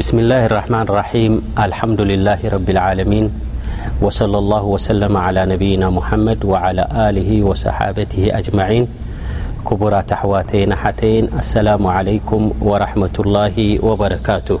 بسمالله الرحمن الرحيم الحمدلله رب العالمين وصلى الله وسلم على نبينا محمد وعلى آله وصحابته أجمعين كبرا تحواتين حتين السلام عليكم ورحمة الله وبركاته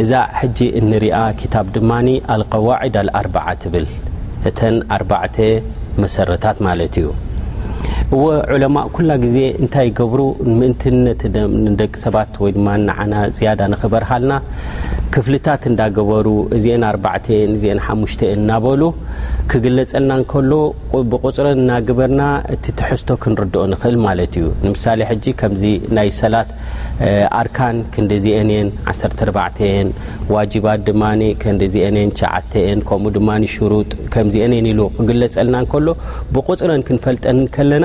እዛ ጂ እንሪኣ كታب ድማ ኣلقዋعድ ኣ ብል እተ ኣ መሰረታት ማለት እዩ عለማء ኩላ ዜ እታይ ገብሩ ምእን ደቂ ሰባት ና زያዳ نክበርሃልና ክፍلታት እዳገበሩ ኣ ሓ እናበሉ ክግለጸልና ከሎ ብቁፅረን እናግበርና እቲ ትሕዝቶ ክንርድኦ ንኽእል ማለት እዩ ንምሳሌ ሕጂ ከምዚ ናይ ሰላት ኣርካን ከንደዚአንየን 1ን ዋጅባት ድማ ከንዲዚአንየን ሸዓተን ከምኡ ድማ ሽሩጥ ከምዚአን እየን ኢሉ ክግለጸልና ከሎ ብቁፅረን ክንፈልጠን ከለና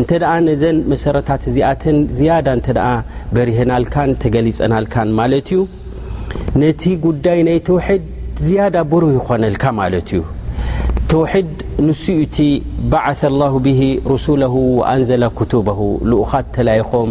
እንተደኣ ነዘን መሰረታት እዚኣተን ዝያዳ እንተ ኣ በሪሀናልካን ተገሊፀናልካን ማለት እዩ ነቲ ጉዳይ ናይ ተውሒድ ዝያዳ ብሩህ ይኮነልካ ማለት እዩ ተውሒድ ንሱኡ እቲ ባዓث ላሁ ብሂ ርሱላሁ ወኣንዘላ ክቱባሁ ልኡኻ ተላይኾም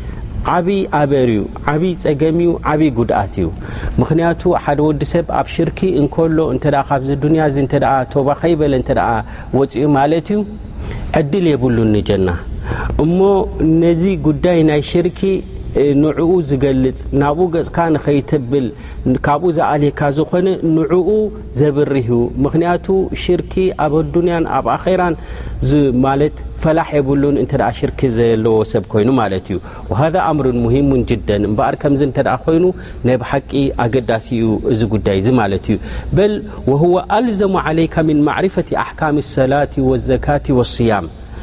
ዓብይ ኣበር እዩ ዓብይ ፀገም እዩ ዓብዪ ጉድኣት እዩ ምክንያቱ ሓደ ወዲ ሰብ ኣብ ሽርኪ እንከሎ እንተ ካብዚ ዱንያ እ እተ ቶባ ከይበለ እንተ ወፂኡ ማለት እዩ ዕድል የብሉ ኒጀና እሞ ነዚ ጉዳይ ናይ ሽርኪ ኡ ዝገልፅ ናብኡ ገካ ከብል ካብኡ ዘኣልካ ዝኮነ ንኡ ዘብርህዩ ቱ ሽር ኣብ ዱያ ኣብ ኣራ ፈላ የ ለብ ይኑ ዩ ይ ብቂ ዳሲዩ እዚ ጉዳይ ዩ ه ሙ ፈ ሰላة ዘ ص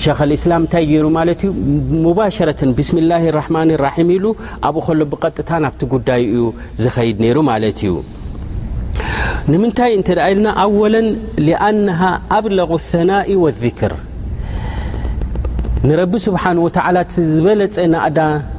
ላይ ة ስه ሉ ብኡ ሎ ብታ ናቲ ጉዳይ ዝድ ሩ ዩ ይ ن ብغ لثና لذር ه ዝፀ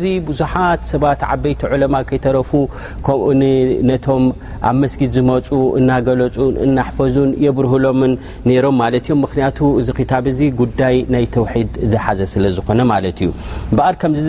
ዙ ፁ ናፁ ናፈዙ ህሎም ድ ዘ ዝ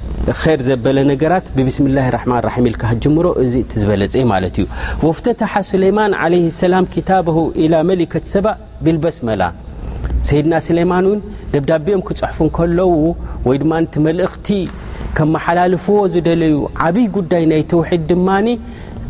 ር ዘበለ ነገራት ብብስምላ ራማን ራ ኢልካጅምሮ እዚ ዝበለፀ ማለት እዩ ወፍተታሓ ስሌማን ለ ሰላም ታብ ኢላ መሊከት ሰባ ብልበስ መላ ሰይድና ስሌማን ውን ደብዳቤኦም ክፅሑፉ ከለዉ ወይ ድማ ቲ መልእኽቲ ከመሓላልፍዎ ዝደለዩ ዓብይ ጉዳይ ናይ ተውሒድ ድማ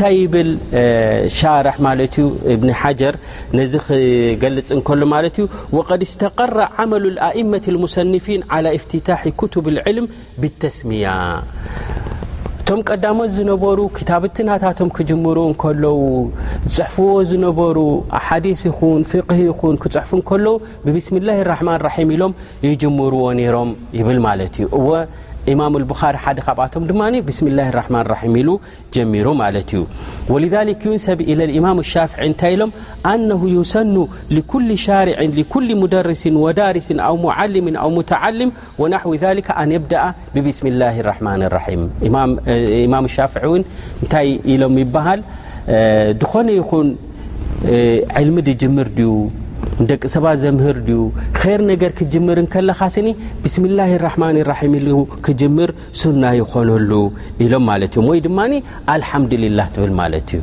ታይ ብ ሻር ዚ ክገልፅ ሎ ስقረ መ ሰፊ عى ፍታ ል ብተስሚያ እቶ ቀዳሞ ነሩ ታብናታ ክሩ ፅዎ ነሩ ሓዲ ን ق ን ክፅ ብብስ ላه ማ ኢሎም يርዎ ሮም امامالباربسماللهالرناريم مرولذلك ينسب الى الامام الشافعي نه يسن لكل شارع لكل مدرس ودارس او معلم او متعلم ونحو ذلك ن يبدأ ببسم الله الرحمن الرحيمما الاعنلم ንደቂ ሰባ ዘምህር ድዩ ኸር ነገር ክጅምር ከለኻ ስኒ ብስምላ ራሕማን ራሒም ክጅምር ሱናይ ይኮነሉ ኢሎም ማለት እዮም ወይ ድማኒ አልሓምዱልላህ ትብል ማለት እዩ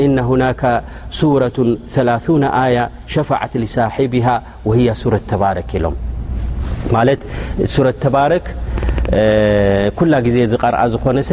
إن هناك سورة ثلاثو آية شفعت لصاحبها وهي سورة تبارك لم ورة تبارك كل ز قرأ نس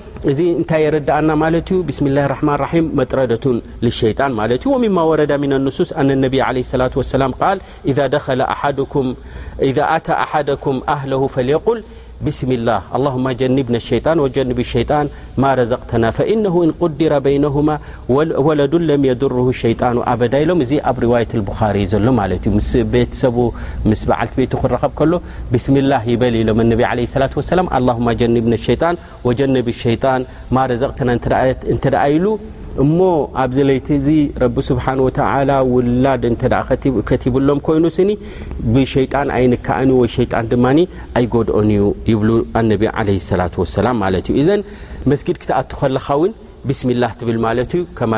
يردأن لت بسم الله الرحمن الرحيم مطردة للشيان ومما ورد من النسوس أن النبي عليه الصلاة والسلام قال إذا أت أحدكم أهله فليل بسمالله اللهم جنبن الشيان وجنب الشيان مارزقتنا فإنه ن قدر بينهما ولد لم يدره الشيان بد لمرواية البخاريسلت ر بسمالله لم ي عله الة وسلاماللهم نبن الشيان ونب الشيان ارتنا እሞ ኣብዘ ለይቲ እዚ ረቢ ስብሓه ወ ውላድ እ ከቲብሎም ኮይኑ ስኒ ብሸጣን ኣይንካአን ሸጣን ድማ ኣይጎድኦን እዩ ይብ ነቢ ለ ላة ሰላ ማ ዩ ዘ መስጊድ ክተኣት ኸለካ ውን ብስሚላ ትብል ማለ ዩ ማ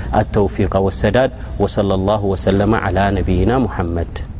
التوفيق و السداد و صلى الله و سلم على نبينا محمد